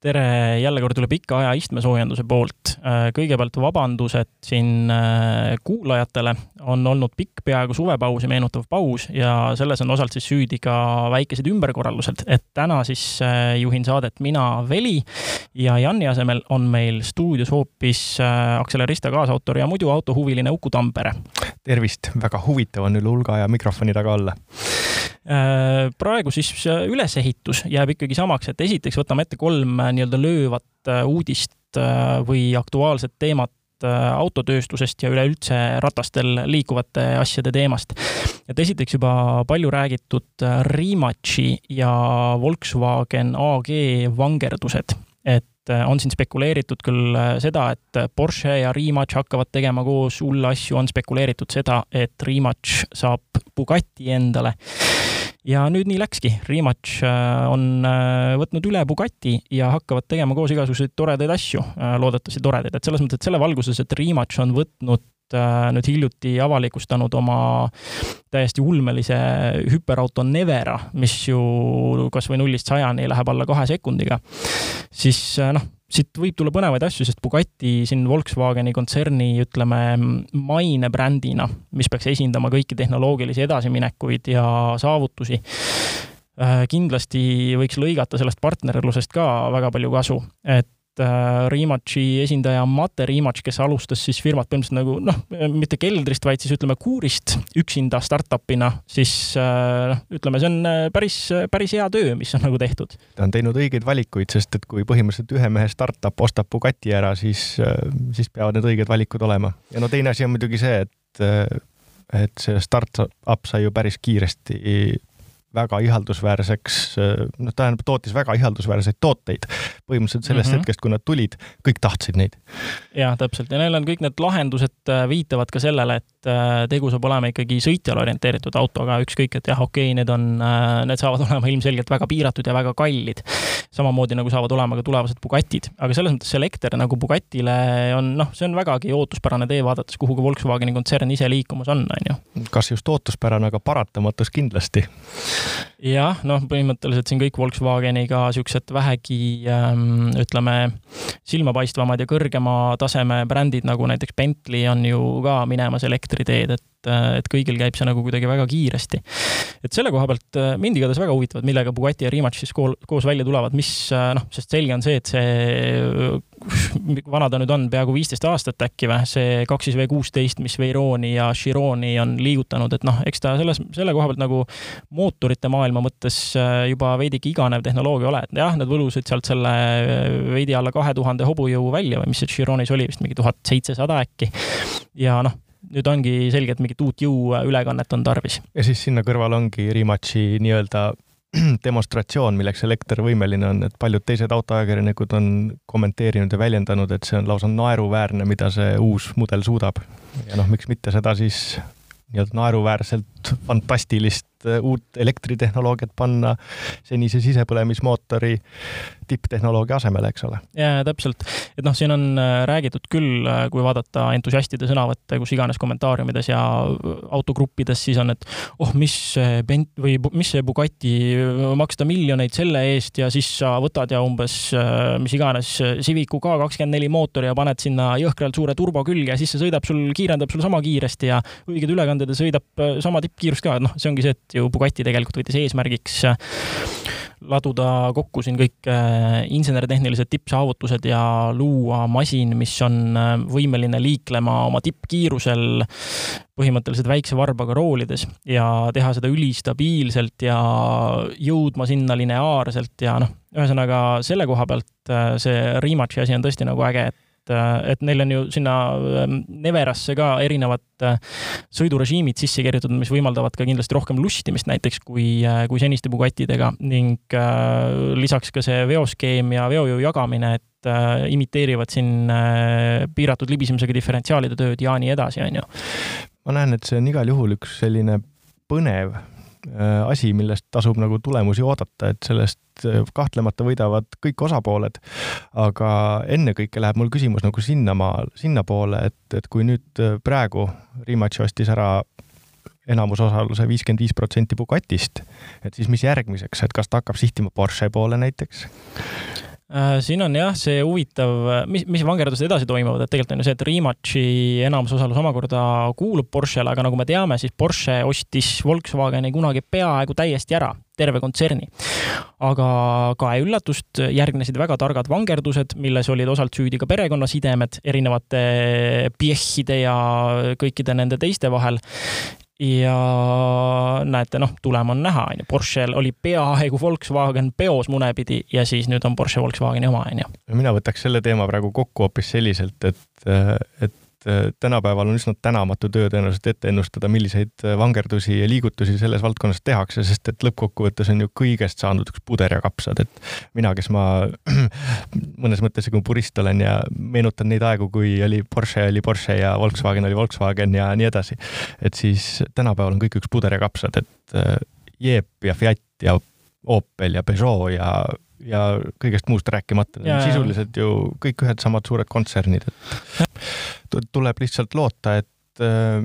tere, jälle kord üle pika aja istmesoojenduse poolt. Äh, kõigepealt vabandused siin äh, kuulajatele, on olnud pikk, peaaegu suvepausi meenutav paus ja selles on osalt siis süüdi ka väikesed ümberkorraldused, et täna siis äh, juhin saadet mina, Veli, ja Janni asemel on meil stuudios hoopis Accelerista kaasautor ja muidu autohuviline Uku Tampere. tervist, väga huvitav on üle hulga aja mikrofoni taga olla praegu siis ülesehitus jääb ikkagi samaks, et esiteks võtame ette kolm nii-öelda löövat äh, uudist äh, või aktuaalset teemat äh, autotööstusest ja üleüldse ratastel liikuvate asjade teemast. et esiteks juba palju räägitud Rimachi ja Volkswagen AG vangerdused, et on siin spekuleeritud küll seda, et Porsche ja Rimac hakkavad tegema koos hulle asju, on spekuleeritud seda, et Rimac saab Bugatti endale ja nüüd nii läkski, Rimac äh, on äh, võtnud üle Bugatti ja hakkavad tegema koos igasuguseid toredaid asju, äh, loodetavasti toredaid, et selles mõttes, et selle valguses, et Rimac on võtnud nüüd hiljuti avalikustanud oma täiesti ulmelise hüperauto Nevera, mis ju kas või nullist sajani läheb alla kahe sekundiga, siis noh siit võib tulla põnevaid asju, sest Bugatti siin Volkswageni kontserni, ütleme, mainebrändina, mis peaks esindama kõiki tehnoloogilisi edasiminekuid ja saavutusi, äh, kindlasti võiks lõigata sellest partnerlusest ka väga palju kasu, et Äh, Rimachi esindaja Mate Rimac, kes alustas siis firmat põhimõtteliselt nagu noh, mitte keldrist, vaid siis ütleme kuurist üksinda startup'ina, siis äh, noh, ütleme, see on äh, päris, päris hea töö, mis on nagu tehtud. ta on teinud õigeid valikuid, sest et kui põhimõtteliselt ühe mehe startup ostab Bugatti ära, siis, siis peavad need õiged valikud olema. ja no teine asi on muidugi see, et et see startup sai ju päris kiiresti väga ihaldusväärseks, noh, tähendab, tootis väga ihaldusväärseid tooteid. põhimõtteliselt sellest mm -hmm. hetkest, kui nad tulid, kõik tahtsid neid. jah, täpselt ja neil on kõik need lahendused äh, viitavad ka sellele, et äh, tegu saab olema ikkagi sõitjale orienteeritud autoga, ükskõik, et jah, okei okay,, need on, äh, need saavad olema ilmselgelt väga piiratud ja väga kallid. samamoodi nagu saavad olema ka tulevased Bugatid, aga selles mõttes see elekter nagu Bugatile on noh, see on vägagi ootuspärane tee, vaadates, kuhu ka Volkswageni kontsern ise liikumas on, on ju. kas just ootuspärane, aga paratamatus kindlasti jah, noh, põhimõtteliselt siin kõik Volkswageniga siuksed vähegi ähm, ütleme, silmapaistvamad ja kõrgema taseme brändid nagu näiteks Bentley on ju ka minemas elektriteed, et et kõigil käib see nagu kuidagi väga kiiresti. et selle koha pealt äh, mind igatahes väga huvitavad, millega Bugatti ja Rimac siis koos välja tulevad, mis äh, noh, sest selge on see, et see, vana ta nüüd on, peaaegu viisteist aastat äkki või, see kaks siis V kuusteist, mis Veyroni ja Chironi on liigutanud, et noh, eks ta selles, selle koha pealt nagu mootorite maailma mõttes äh, juba veidike iganev tehnoloogia ole, et jah, nad võlusid sealt selle veidi alla kahe tuhande hobujõu välja või mis see Chironis oli vist mingi tuhat seitsesada äkki. ja noh nüüd ongi selge, et mingit uut jõuülekannet on tarvis. ja siis sinna kõrval ongi Rimachi nii-öelda demonstratsioon, milleks elekter võimeline on, et paljud teised autoajakirjanikud on kommenteerinud ja väljendanud, et see on lausa naeruväärne, mida see uus mudel suudab. ja noh, miks mitte seda siis nii-öelda naeruväärselt fantastilist äh, uut elektritehnoloogiat panna senise sisepõlemismootori tipptehnoloogia asemele, eks ole. jaa, täpselt. et noh, siin on äh, räägitud küll, äh, kui vaadata entusiastide sõnavõtte kus iganes kommentaariumides ja autogruppides, siis on, et oh, mis see Bent- või mis see Bugatti, maksta miljoneid selle eest ja siis sa võtad ja umbes mis iganes Civicu K24 mootori ja paned sinna jõhkralt suure turbo külge ja siis see sõidab sul, kiirendab sul sama kiiresti ja õiged ülekanded ja sõidab sama tippkiirust ka, et noh, see ongi see, et ju Bugatti tegelikult võttis eesmärgiks laduda kokku siin kõik äh, insenertehnilised tippsaavutused ja luua masin, mis on äh, võimeline liiklema oma tippkiirusel põhimõtteliselt väikse varbaga roolides ja teha seda ülistabiilselt ja jõudma sinna lineaarselt ja noh, ühesõnaga selle koha pealt äh, see Rimachi asi on tõesti nagu äge, et et, äh, et neil on ju sinna ähm, Neverasse ka erinevad äh, sõidurežiimid sisse kirjutatud, mis võimaldavad ka kindlasti rohkem lustimist näiteks kui, äh, kui seniste Bugattidega ning lisaks ka see veoskeem ja veojõu jagamine, et imiteerivad siin piiratud libisemisega diferentsiaalide tööd ja nii edasi, on ju. ma näen, et see on igal juhul üks selline põnev Äh, asi, millest tasub nagu tulemusi oodata, et sellest äh, kahtlemata võidavad kõik osapooled. aga ennekõike läheb mul küsimus nagu sinnamaal, sinnapoole, et, et kui nüüd äh, praegu Rimac ostis ära enamusosaluse viiskümmend viis protsenti Bugatist, et siis mis järgmiseks, et kas ta hakkab sihtima Porsche poole näiteks? Äh, siin on jah, see huvitav, mis, mis vangerdused edasi toimuvad, et tegelikult on ju see, et Rimachi enamusosalus omakorda kuulub Porschele, aga nagu me teame, siis Porsche ostis Volkswageni kunagi peaaegu täiesti ära, terve kontserni. aga kae üllatust, järgnesid väga targad vangerdused, milles olid osalt süüdi ka perekonnasidemed erinevate Piechide ja kõikide nende teiste vahel ja näete, noh, tulem on näha, on ju, Porschel oli peaaegu Volkswagen peos munepidi ja siis nüüd on Porsche Volkswageni oma, on ju. mina võtaks selle teema praegu kokku hoopis selliselt, et, et et tänapäeval on üsna tänamatu töö tõenäoliselt ette ennustada, milliseid vangerdusi ja liigutusi selles valdkonnas tehakse, sest et lõppkokkuvõttes on ju kõigest saanud üks puder ja kapsad, et mina, kes ma mõnes mõttes nagu purist olen ja meenutan neid aegu, kui oli Porsche oli Porsche ja Volkswagen oli Volkswagen ja nii edasi, et siis tänapäeval on kõik üks puder ja kapsad, et äh, Jeep ja Fiat ja Opel ja Peugeot ja ja kõigest muust rääkimata, sisuliselt ju kõik ühed samad suured kontsernid, et tuleb lihtsalt loota, et äh,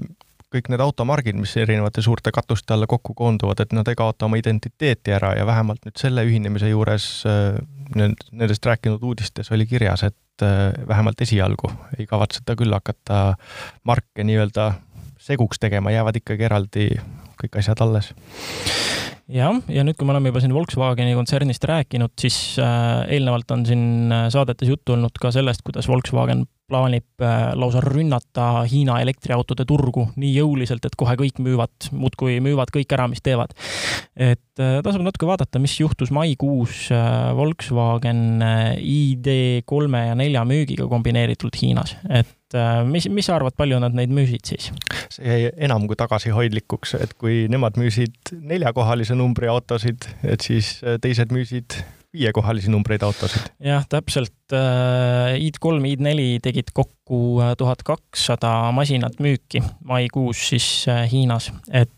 kõik need automargid, mis erinevate suurte katuste alla kokku koonduvad, et nad ei kaota oma identiteeti ära ja vähemalt nüüd selle ühinemise juures äh, nendest rääkinud uudistes oli kirjas, et äh, vähemalt esialgu ei kavatseta küll hakata marke nii-öelda seguks tegema, jäävad ikkagi eraldi kõik asjad alles. Jah, ja nüüd, kui me oleme juba siin Volkswageni kontsernist rääkinud, siis eelnevalt on siin saadetes juttu olnud ka sellest, kuidas Volkswagen plaanib äh, lausa rünnata Hiina elektriautode turgu nii jõuliselt, et kohe kõik müüvad, muudkui müüvad kõik ära, mis teevad. et tasub natuke vaadata, mis juhtus maikuus Volkswagen ID3 ja nelja müügiga kombineeritult Hiinas, et mis, mis sa arvad, palju nad neid müüsid siis? see jäi enam kui tagasihoidlikuks, et kui nemad müüsid neljakohalise numbri autosid, et siis äh, teised müüsid viiekohalisi numbreid autosid. jah, täpselt. Äh, ID3, ID4 tegid kokku äh, tuhat kakssada masinat müüki maikuus siis Hiinas, et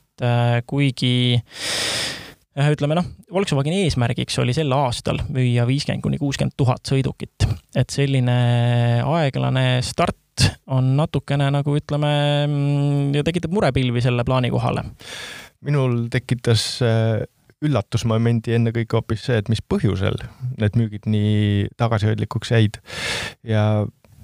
kuigi ütleme noh, Volkswageni eesmärgiks oli sel aastal müüa viiskümmend kuni kuuskümmend tuhat sõidukit, et selline aeglane start on natukene nagu ütleme, mm, tekitab murepilvi selle plaani kohale. minul tekitas äh, üllatusmomendi ennekõike hoopis see, et mis põhjusel need müügid nii tagasihoidlikuks jäid ja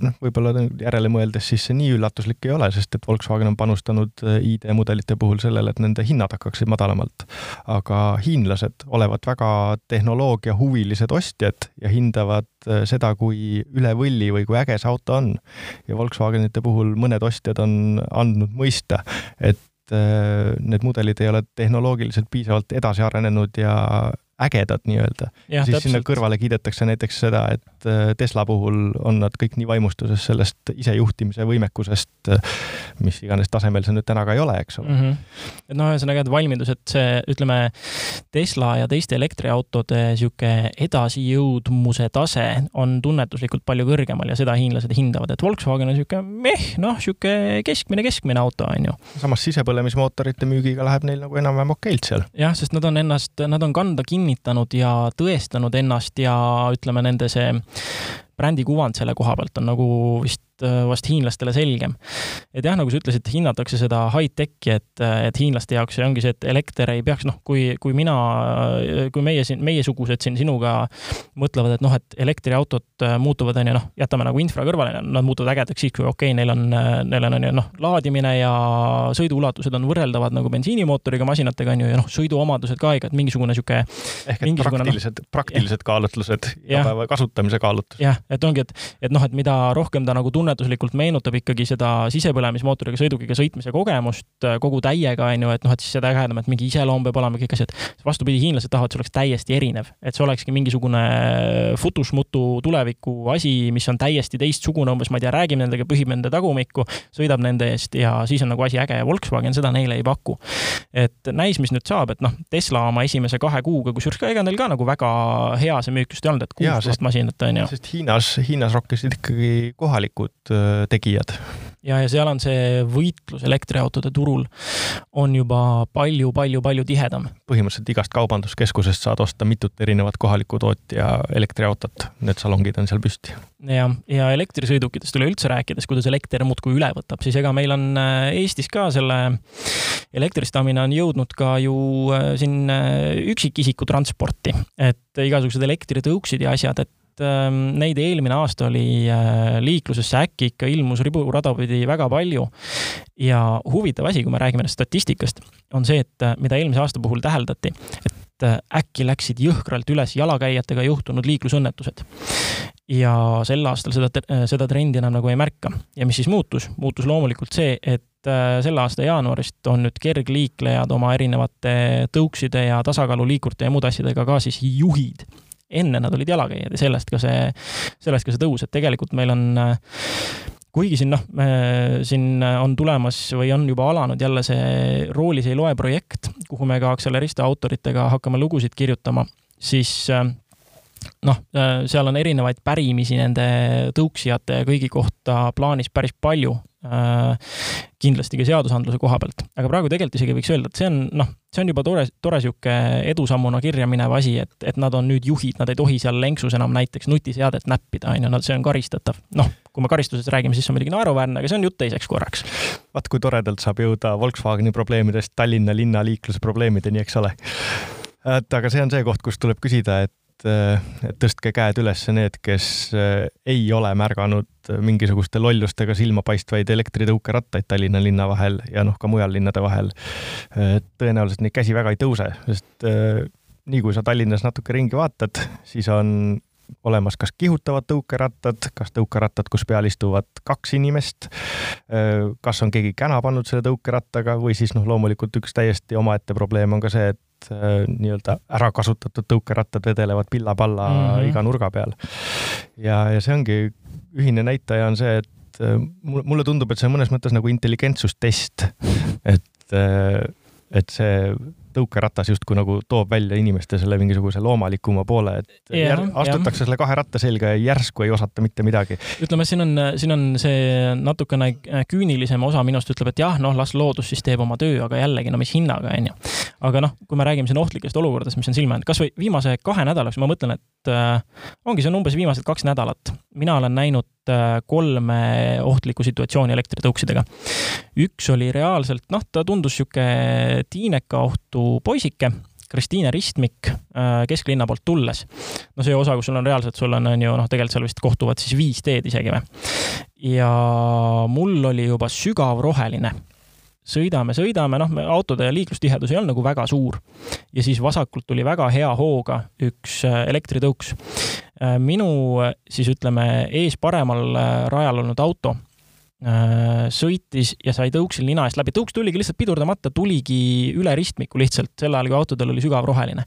noh, võib-olla järele mõeldes siis see nii üllatuslik ei ole, sest et Volkswagen on panustanud äh, ID-mudelite puhul sellele, et nende hinnad hakkaksid madalamalt. aga hiinlased olevat väga tehnoloogiahuvilised ostjad ja hindavad äh, seda, kui üle võlli või kui äge see auto on. ja Volkswagenite puhul mõned ostjad on andnud mõista, et need mudelid ei ole tehnoloogiliselt piisavalt edasi arenenud ja ägedad nii-öelda. siis täpselt. sinna kõrvale kiidetakse näiteks seda, et äh, Tesla puhul on nad kõik nii vaimustuses sellest isejuhtimise võimekusest, äh, mis iganes tasemel see nüüd täna ka ei ole, eks ole mm. -hmm. et noh, ühesõnaga, et valmidus, et see, ütleme, Tesla ja teiste elektriautode niisugune edasijõudmuse tase on tunnetuslikult palju kõrgemal ja seda hiinlased hindavad, et Volkswagen on niisugune meh, noh, niisugune keskmine, keskmine auto, on ju. samas sisepõlemismootorite müügiga läheb neil nagu enam-vähem okeilt seal. jah, sest nad on ennast, nad on kanda kinni kinnitanud ja tõestanud ennast ja ütleme, nende see brändikuvand selle koha pealt on nagu vist vast hiinlastele selgem. et jah, nagu sa ütlesid, hinnatakse seda high-tech'i, et, et hiinlaste jaoks see ongi see, et elekter ei peaks, noh, kui, kui mina, kui meie siin, meiesugused siin sinuga mõtlevad, et noh, et elektriautod äh, muutuvad, on ju, noh, jätame nagu infra kõrvale, nad muutuvad ägedaks siis, kui okei okay,, neil on, neil on, on ju, noh, laadimine ja sõiduulatused on võrreldavad nagu bensiinimootoriga masinatega, on ju, ja noh, sõiduomadused ka ikka, et mingisugune niisugune ehk et praktilised no,, praktilised kaalutlused, igapäeva kasutamise kaalutlused. jah, et ongi, et, et noh, et mida rohkem ta nagu tunnetuslikult meenutab ikkagi seda sisepõlemismootoriga sõidukiga sõitmise kogemust äh, kogu täiega, on ju, et noh, et siis seda ägedam, et mingi iseloom peab olema, kõik asjad. vastupidi, hiinlased tahavad, see oleks täiesti erinev, et see olekski mingisugune futusmutu tuleviku asi, mis on täiesti teistsugune, umbes ma ei tea, räägib nendega, pühib nende tagumikku, sõidab nende eest ja siis on nagu asi äge ja Volkswagen seda neile ei paku. et näis, mis nüüd saab, et noh, Tesla oma esimese kahe kuuga, kusjuures ka ega neil ka nagu väga hea see müük just ei olnud, et kuus tuhat masinat on ju. sest Hiina Hiinas, Hiinas rokkisid ikkagi kohalikud äh, tegijad. ja, ja seal on see võitlus elektriautode turul on juba palju-palju-palju tihedam. põhimõtteliselt igast kaubanduskeskusest saad osta mitut erinevat kohaliku tootja elektriautot, need salongid on seal püsti. jah, ja elektrisõidukitest üleüldse rääkides, kuidas elekter muudkui üle võtab, siis ega meil on äh, Eestis ka selle elektristamine on jõudnud ka ju äh, siin üksikisiku transporti, et igasugused elektritõuksid ja asjad, et ähm, neid eelmine aasta oli äh, liiklusesse äkki ikka ilmus riburada pidi väga palju. ja huvitav asi, kui me räägime statistikast, on see, et äh, mida eelmise aasta puhul täheldati, et äh, äkki läksid jõhkralt üles jalakäijatega juhtunud liiklusõnnetused ja sel aastal seda, seda trendi enam nagu ei märka. ja mis siis muutus? muutus loomulikult see, et selle aasta jaanuarist on nüüd kergliiklejad oma erinevate tõukside ja tasakaaluliikurite ja muude asjadega ka siis juhid enne nad olid jalakäijad ja sellest ka see, sellest ka see tõus, et tegelikult meil on kuigi siin noh, siin on tulemas või on juba alanud jälle see Roolis ei loe projekt, kuhu me ka Accelerista autoritega hakkame lugusid kirjutama, siis noh, seal on erinevaid pärimisi nende tõuksijate ja kõigi kohta plaanis päris palju kindlasti ka seadusandluse koha pealt, aga praegu tegelikult isegi võiks öelda, et see on noh, see on juba tore, tore sihuke edusammuna kirja minev asi, et, et nad on nüüd juhid, nad ei tohi seal lenksus enam näiteks nutiseadet näppida, on ju, see on karistatav. noh, kui me karistusest räägime, siis see on muidugi naeruväärne, aga see on jutt teiseks korraks. vaat kui toredalt saab jõuda Volkswageni probleemidest Tallinna linna liikluse probleemideni, eks ole. et aga see on see koht, kus tuleb küsida, et et, et tõstke käed üles need, kes eh, ei ole märganud mingisuguste lollustega silmapaistvaid elektritõukerattaid Tallinna linna vahel ja noh, ka mujal linnade vahel. tõenäoliselt neid käsi väga ei tõuse, sest eh, nii kui sa Tallinnas natuke ringi vaatad, siis on olemas kas kihutavad tõukerattad, kas tõukerattad, kus peal istuvad kaks inimest, eh, kas on keegi käna pannud selle tõukerattaga või siis noh, loomulikult üks täiesti omaette probleem on ka see, et äh, nii-öelda ära kasutatud tõukerattad vedelevad pilla-palla mm -hmm. iga nurga peal. ja, ja see ongi, ühine näitaja on see, et äh, mulle tundub, et see on mõnes mõttes nagu intelligentsustest, et, äh, et see tõukeratas justkui nagu toob välja inimeste selle mingisuguse loomalikuma poole, et ja, astutakse ja. selle kahe ratta selga ja järsku ei osata mitte midagi. ütleme, siin on, siin on see natukene küünilisem osa minust ütleb, et jah, noh, las loodus siis teeb oma töö, aga jällegi, no mis hinnaga, onju. aga noh, kui me räägime siin ohtlikest olukordadest, mis on silma jäänud, kasvõi viimase kahe nädala jooksul ma mõtlen, et äh, ongi, see on umbes viimased kaks nädalat. Mina olen näinud äh, kolme ohtlikku situatsiooni elektritõuksidega. üks oli reaalselt, noh, ta tundus sihuke tiineka ohtu poisike, Kristiine Ristmik äh, kesklinna poolt tulles. no see osa, kus sul on reaalselt, sul on, on ju noh, tegelikult seal vist kohtuvad siis viis teed isegi või. ja mul oli juba sügav roheline sõidame, sõidame, noh, autode liiklustihedus ei olnud nagu väga suur. ja siis vasakult tuli väga hea hooga üks äh, elektritõuks. Äh, minu siis ütleme, ees paremal rajal olnud auto Äh, sõitis ja sai tõuksil nina eest läbi. tõuks tuligi lihtsalt pidurdamata, tuligi üle ristmiku lihtsalt, sel ajal, kui autodel oli sügav roheline.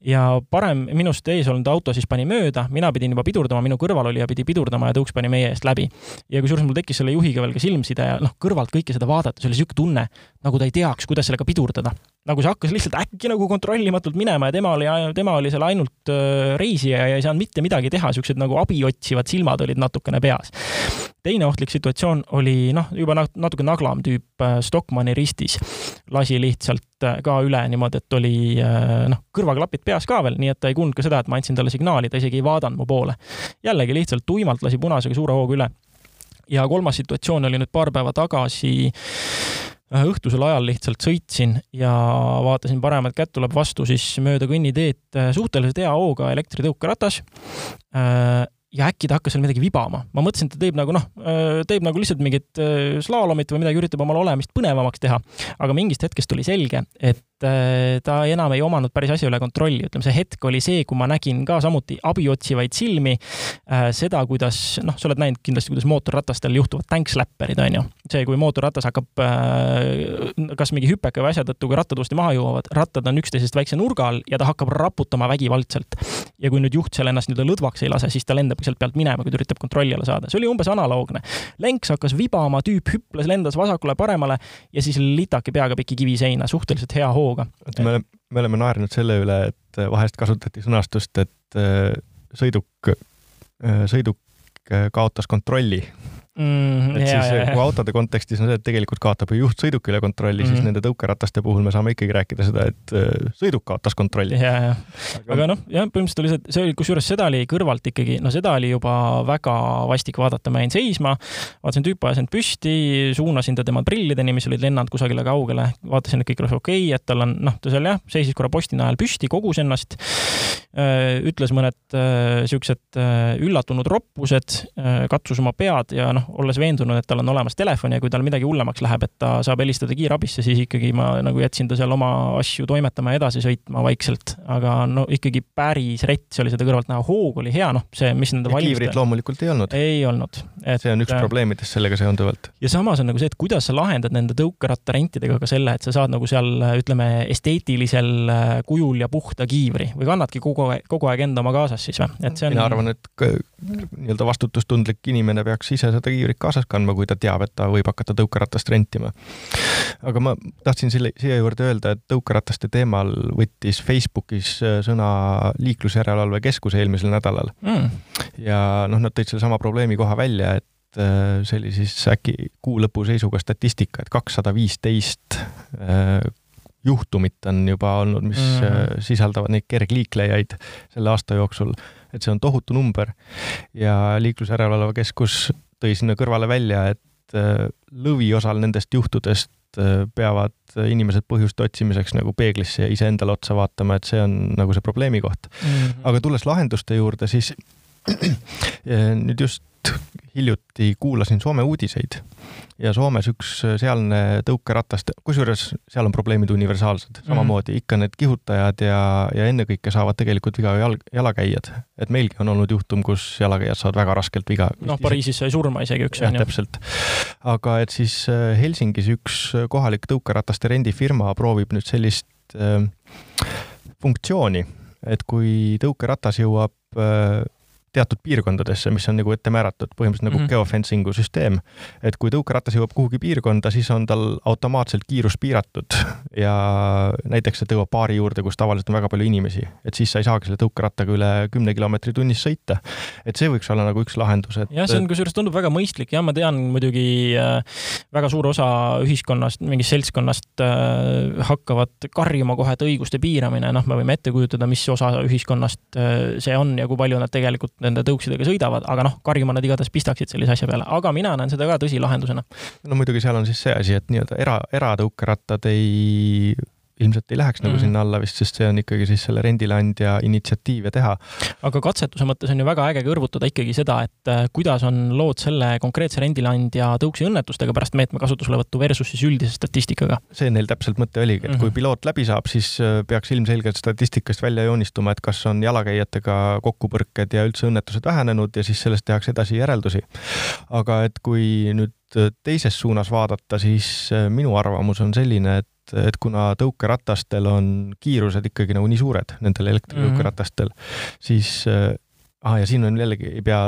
ja parem minust ees olnud auto siis pani mööda, mina pidin juba pidurdama, minu kõrval olija pidi pidurdama ja tõuks pani meie eest läbi. ja kusjuures mul tekkis selle juhiga veel ka silmside ja noh, kõrvalt kõike seda vaadates oli niisugune tunne, nagu ta ei teaks, kuidas sellega pidurdada. Nagu see hakkas lihtsalt äkki nagu kontrollimatult minema ja tema oli, tema oli seal ainult reisija ja ei saanud mitte midagi teha, niisugused nagu abi otsivad silmad olid natukene peas teine ohtlik situatsioon oli noh, juba natuke naglam tüüp Stockmanni ristis. lasi lihtsalt ka üle niimoodi, et oli noh, kõrvaklapid peas ka veel, nii et ta ei kuulnud ka seda, et ma andsin talle signaali, ta isegi ei vaadanud mu poole. jällegi lihtsalt tuimalt lasi punasega suure hooga üle. ja kolmas situatsioon oli nüüd paar päeva tagasi õhtusel ajal lihtsalt sõitsin ja vaatasin paremat kätt tuleb vastu siis mööda kõnniteed suhteliselt hea hooga elektritõukeratas ja äkki ta hakkas seal midagi vibama. ma mõtlesin, et ta teeb nagu noh, äh, teeb nagu lihtsalt mingit äh, slaalomit või midagi, üritab omal olemist põnevamaks teha. aga mingist hetkest tuli selge, et äh, ta enam ei omanud päris asja üle kontrolli, ütleme, see hetk oli see, kui ma nägin ka samuti abi otsivaid silmi, seda, kuidas, noh, sa oled näinud kindlasti, kuidas mootorratastel juhtuvad tänksläpperid, on ju. see, kui mootorratas hakkab kas mingi hüpeka või asja tõttu, kui rattad uuesti maha jõuavad, rattad on üksteisest väikse nurga all ja ta hakkab raputama vägivaldselt. ja kui nüüd juht seal ennast nii-öelda lõdvaks ei lase, siis ta lendab sealt pealt minema, kui ta üritab kontrolli alla saada. see oli umbes analoogne. lenks hakkas vibama, tüüp hüples, lendas vasakule-paremale ja siis litaki peaga piki kiviseina suhteliselt hea hooga. oota, me oleme, me oleme naernud selle üle, et vahest kasutati sõnastust, et äh, sõiduk, äh, sõiduk äh, kaotas kontrolli mm,. et siis, kui autode kontekstis on see, et tegelikult kaotab ju juht sõiduki üle kontrolli mm, -hmm. siis mhm. nende tõukerataste puhul me saame ikkagi rääkida seda, et äh, sõiduk kaotas kontrolli. ja, ja, aga noh, jah, põhimõtteliselt oli see, see oli, kusjuures seda oli kõrvalt ikkagi, no seda oli juba väga vastik vaadata, ma jäin seisma, vaatasin, tüüp ajas end püsti, suunasin ta tema prillideni, mis olid lennanud kusagile kaugele, vaatasin, et kõik oleks okei okay,, et tal on, noh, ta seal jah, seisis korra posti najal püsti, kogus ennast ütles mõned niisugused üllatunud roppused, katsus oma pead ja noh, olles veendunud, et tal on olemas telefon ja kui tal midagi hullemaks läheb, et ta saab helistada kiirabisse, siis ikkagi ma nagu jätsin ta seal oma asju toimetama ja edasi sõitma vaikselt. aga no ikkagi päris rets oli seda kõrvalt näha, hoog oli hea, noh, see, mis nende valimiste... kiivrit loomulikult ei olnud? ei olnud. see on üks probleemidest sellega seonduvalt. ja samas on nagu see, et kuidas sa lahendad nende tõukerattarentidega ka selle, et sa saad nagu seal ütleme, esteetilisel äh, kujul ja puhta kiivri või kannadki kogu aeg, kogu aeg enda oma kaasas siis või? et see on. mina arvan, et nii-öelda vastutustundlik inimene peaks ise seda kiivrit kaasas kandma, kui ta teab, et ta võib hakata tõukeratast rentima. aga ma tahtsin selle, siia juurde öelda, et tõukerataste teemal võttis Facebookis äh, sõna liiklusjärelevalve keskus eelmisel nädalal mm.. ja noh, nad tõid sellesama probleemi koha välja, et äh, see oli siis äkki kuu lõpu seisuga statistika, et kakssada viisteist äh, juhtumit on juba olnud, mis mm -hmm. sisaldavad neid kergliiklejaid selle aasta jooksul, et see on tohutu number ja Liiklusjärelevalve Keskus tõi sinna kõrvale välja, et lõviosal nendest juhtudest peavad inimesed põhjuste otsimiseks nagu peeglisse ja iseendale otsa vaatama, et see on nagu see probleemi koht mm. -hmm. aga tulles lahenduste juurde, siis nüüd just hiljuti kuulasin Soome uudiseid ja Soomes üks sealne tõukerataste, kusjuures seal on probleemid universaalsed, mhm. samamoodi mm. ikka need kihutajad ja, ja ennekõike saavad tegelikult viga jalg, jalakäijad. et meilgi on olnud juhtum, kus jalakäijad saavad väga raskelt viga. noh, Pariisis sai surma isegi üks. jah, täpselt. aga et siis äh, Helsingis üks kohalik tõukerataste rendifirma proovib nüüd sellist äh, funktsiooni, et kui tõukeratas jõuab äh, teatud piirkondadesse, mis on nagu ette määratud, põhimõtteliselt nagu mm -hmm. geofencing'u süsteem. et kui tõukeratas jõuab kuhugi piirkonda, siis on tal automaatselt kiirus piiratud ja näiteks see tõuab baari juurde, kus tavaliselt on väga palju inimesi, et siis sa ei saagi selle tõukerattaga üle kümne kilomeetri tunnis sõita. et see võiks olla nagu üks lahendus, et. jah, see on kusjuures tundub väga mõistlik ja ma tean muidugi äh, väga suur osa ühiskonnast, mingist seltskonnast äh, hakkavad karjuma kohe, et õiguste piiramine, noh, me võime ette kujutada, mis osa ühiskonnast äh, see on ja kui palju nad tegelikult nende tõuksidega sõidavad, aga noh, karjuma nad igatahes pistaksid sellise asja peale, aga mina näen seda ka tõsilahendusena. no muidugi seal on siis see asi, et nii-öelda era, eratõukerattad ei ilmselt ei läheks nagu mm. sinna alla vist, sest see on ikkagi siis selle rendileandja initsiatiiv ja teha. aga katsetuse mõttes on ju väga äge kõrvutada ikkagi seda, et äh, kuidas on lood selle konkreetse rendileandja tõuksi õnnetustega pärast meetme kasutuselevõttu versus siis üldise statistikaga. see neil täpselt mõte oligi, et mm -hmm. kui piloot läbi saab, siis äh, peaks ilmselgelt statistikast välja joonistuma, et kas on jalakäijatega kokkupõrked ja üldse õnnetused vähenenud ja siis sellest tehakse edasi järeldusi. aga et kui nüüd teises suunas vaadata, siis äh, minu arvamus on selline, et et kuna tõukeratastel on kiirused ikkagi nagu nii suured, nendel elektritõukeratastel mm, -hmm. siis ah, ja siin on jällegi, ei pea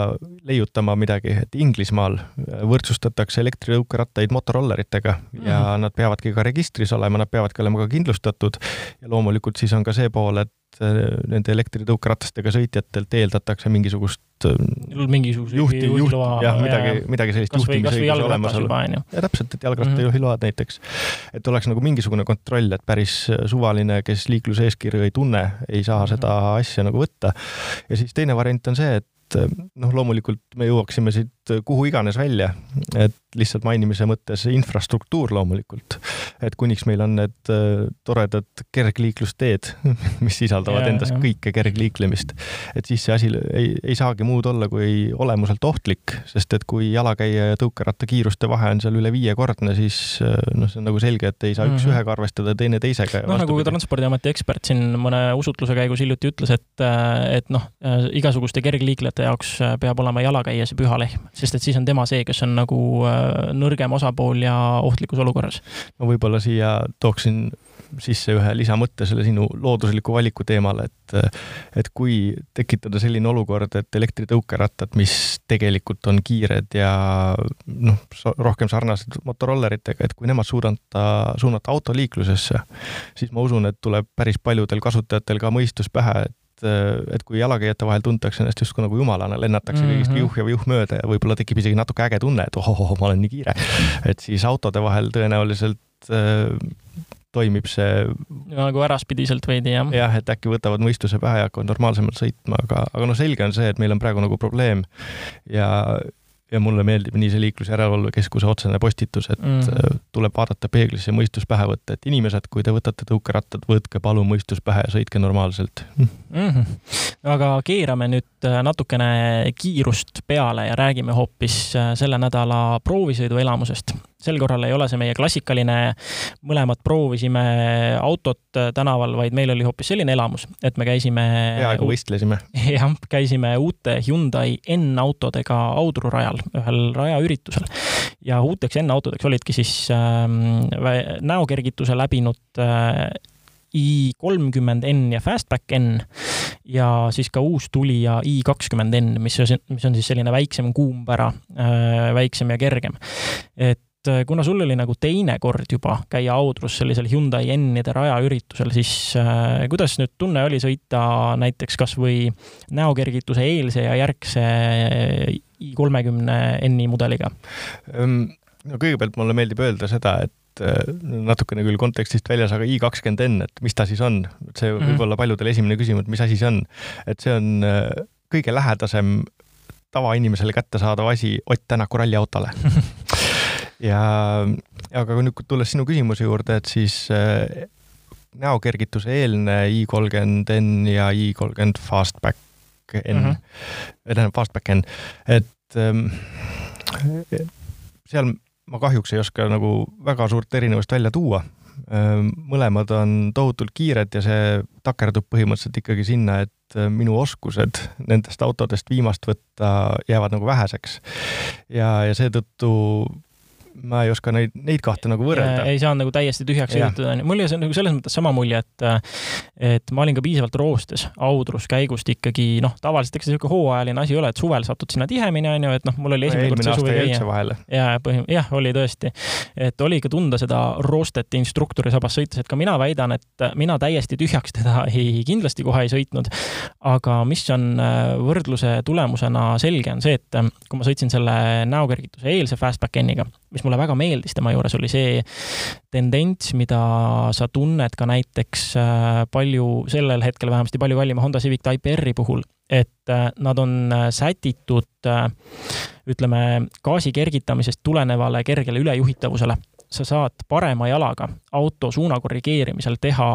leiutama midagi, et Inglismaal võrdsustatakse elektritõukerattaid motorolleritega mm -hmm. ja mhm. nad peavadki ka registris olema, nad peavadki olema ka kindlustatud ja loomulikult siis on ka see pool, et nende elektritõukeratastega sõitjatelt eeldatakse mingisugust mingisuguse juhti, juht, jah, midagi, midagi sellist juhtimisõiguse olemasolu. ja täpselt, et jalgrattajuhiload mm -hmm. näiteks. et oleks nagu mingisugune kontroll, et päris suvaline, kes liikluseeskirju ei tunne, ei saa mm -hmm. seda asja nagu võtta. ja siis teine variant on see, et noh, loomulikult me jõuaksime siit kuhu iganes välja, et lihtsalt mainimise mõttes infrastruktuur loomulikult. et kuniks meil on need toredad kergliiklusteed, mis sisaldavad ja, endas ja. kõike kergliiklemist, et siis see asi ei, ei saagi muud olla kui olemuselt ohtlik, sest et kui jalakäija ja tõukeratta kiiruste vahe on seal üle viiekordne, siis noh, see on nagu selge, et ei saa mm -hmm. ühega arvestada, teine teisega. noh, nagu Transpordiameti ekspert siin mõne usutluse käigus hiljuti ütles, et, et noh, igasuguste kergliiklejate jaoks peab olema jalakäija see püha lehm, sest et siis on tema see, kes on nagu nõrgem osapool ja ohtlikus olukorras. no võib-olla siia tooksin sisse ühe lisamõtte selle sinu loodusliku valiku teemale, et et kui tekitada selline olukord, et elektritõukerattad, mis tegelikult on kiired ja noh, rohkem sarnased motorolleritega, et kui nemad suunata, suunata autoliiklusesse, siis ma usun, et tuleb päris paljudel kasutajatel ka mõistus pähe, et et kui jalakäijate vahel tuntakse ennast justkui nagu jumalana, lennatakse mm -hmm. kõigist juh ja juh mööda ja võib-olla tekib isegi natuke äge tunne, et ohoh, ma olen nii kiire. et siis autode vahel tõenäoliselt toimib see nagu äraspidiselt veidi, jah? jah, et äkki võtavad mõistuse pähe ja hakkavad normaalsemalt sõitma, aga, aga noh, selge on see, et meil on praegu nagu probleem ja ja mulle meeldib nii see Liiklusjärelevalve Keskuse otsene postitus, et mm -hmm. tuleb vaadata peeglisse ja mõistus pähe võtta, et inimesed, kui te võtate tõukerattad, võtke palun mõistus pähe ja sõitke normaalselt mm. -hmm. aga keerame nüüd äh, natukene kiirust peale ja räägime hoopis äh, selle nädala proovisõiduelamusest sel korral ei ole see meie klassikaline, mõlemad proovisime autot tänaval, vaid meil oli hoopis selline elamus, et me käisime. peaaegu võistlesime. jah, käisime uute Hyundai N-autodega Audru rajal, ühel rajaüritusel. ja uuteks N-autodeks olidki siis äh, näokergituse läbinud äh, i kolmkümmend N ja Fastback N ja siis ka uus tulija i kakskümmend N, mis, mis on siis selline väiksem kuumpära, äh, väiksem ja kergem. et et äh, kuna sul oli nagu teine kord juba käia Audrus sellisel Hyundai N-ide rajaüritusel, siis äh, kuidas nüüd tunne oli sõita näiteks kas või näokergituse eelse ja järgse i30 N-i mudeliga? no kõigepealt mulle meeldib öelda seda, et äh, natukene küll kontekstist väljas, aga i kakskümmend N, et mis ta siis on? see võib mm -hmm. olla paljudel esimene küsimus, et mis asi see on. et see on kõige lähedasem tavainimesele kättesaadav asi Ott Tänaku ralliautole ja, aga nüüd tulles sinu küsimuse juurde, et siis äh, näokergituse eelne i30 N ja i30 Fastback N mm, -hmm. tähendab Fastback N, et ähm, seal ma kahjuks ei oska nagu väga suurt erinevust välja tuua ähm,. mõlemad on tohutult kiired ja see takerdub põhimõtteliselt ikkagi sinna, et äh, minu oskused nendest autodest viimast võtta jäävad nagu väheseks. ja, ja seetõttu ma ei oska neid, neid kahte nagu võrrelda. ei saa nagu täiesti tühjaks sõidutada, onju. mul jäi nagu selles mõttes sama mulje, et et ma olin ka piisavalt roostes audrus käigust ikkagi noh, tavaliselt eks see niisugune hooajaline asi ole, et suvel satud sinna tihemini, onju, et noh, mul oli esimene kord see suvi käia. ja põhim-, jah, oli tõesti. et oli ikka tunda seda roostet instruktori sabas sõites, et ka mina väidan, et mina täiesti tühjaks teda ei, kindlasti kohe ei sõitnud. aga mis on äh, võrdluse tulemusena selge, on see, et kui ma sõitsin selle näokergituse eelse Fastback N-iga, mis mulle väga meeldis tema juures, oli see tendents, mida sa tunned ka näiteks äh, palju, sellel hetkel vähemasti palju kallima Honda Civic Type R-i puhul, et äh, nad on äh, sätitud ütleme, gaasi kergitamisest tulenevale kergele ülejuhitavusele. Sa saad parema jalaga auto suuna korrigeerimisel teha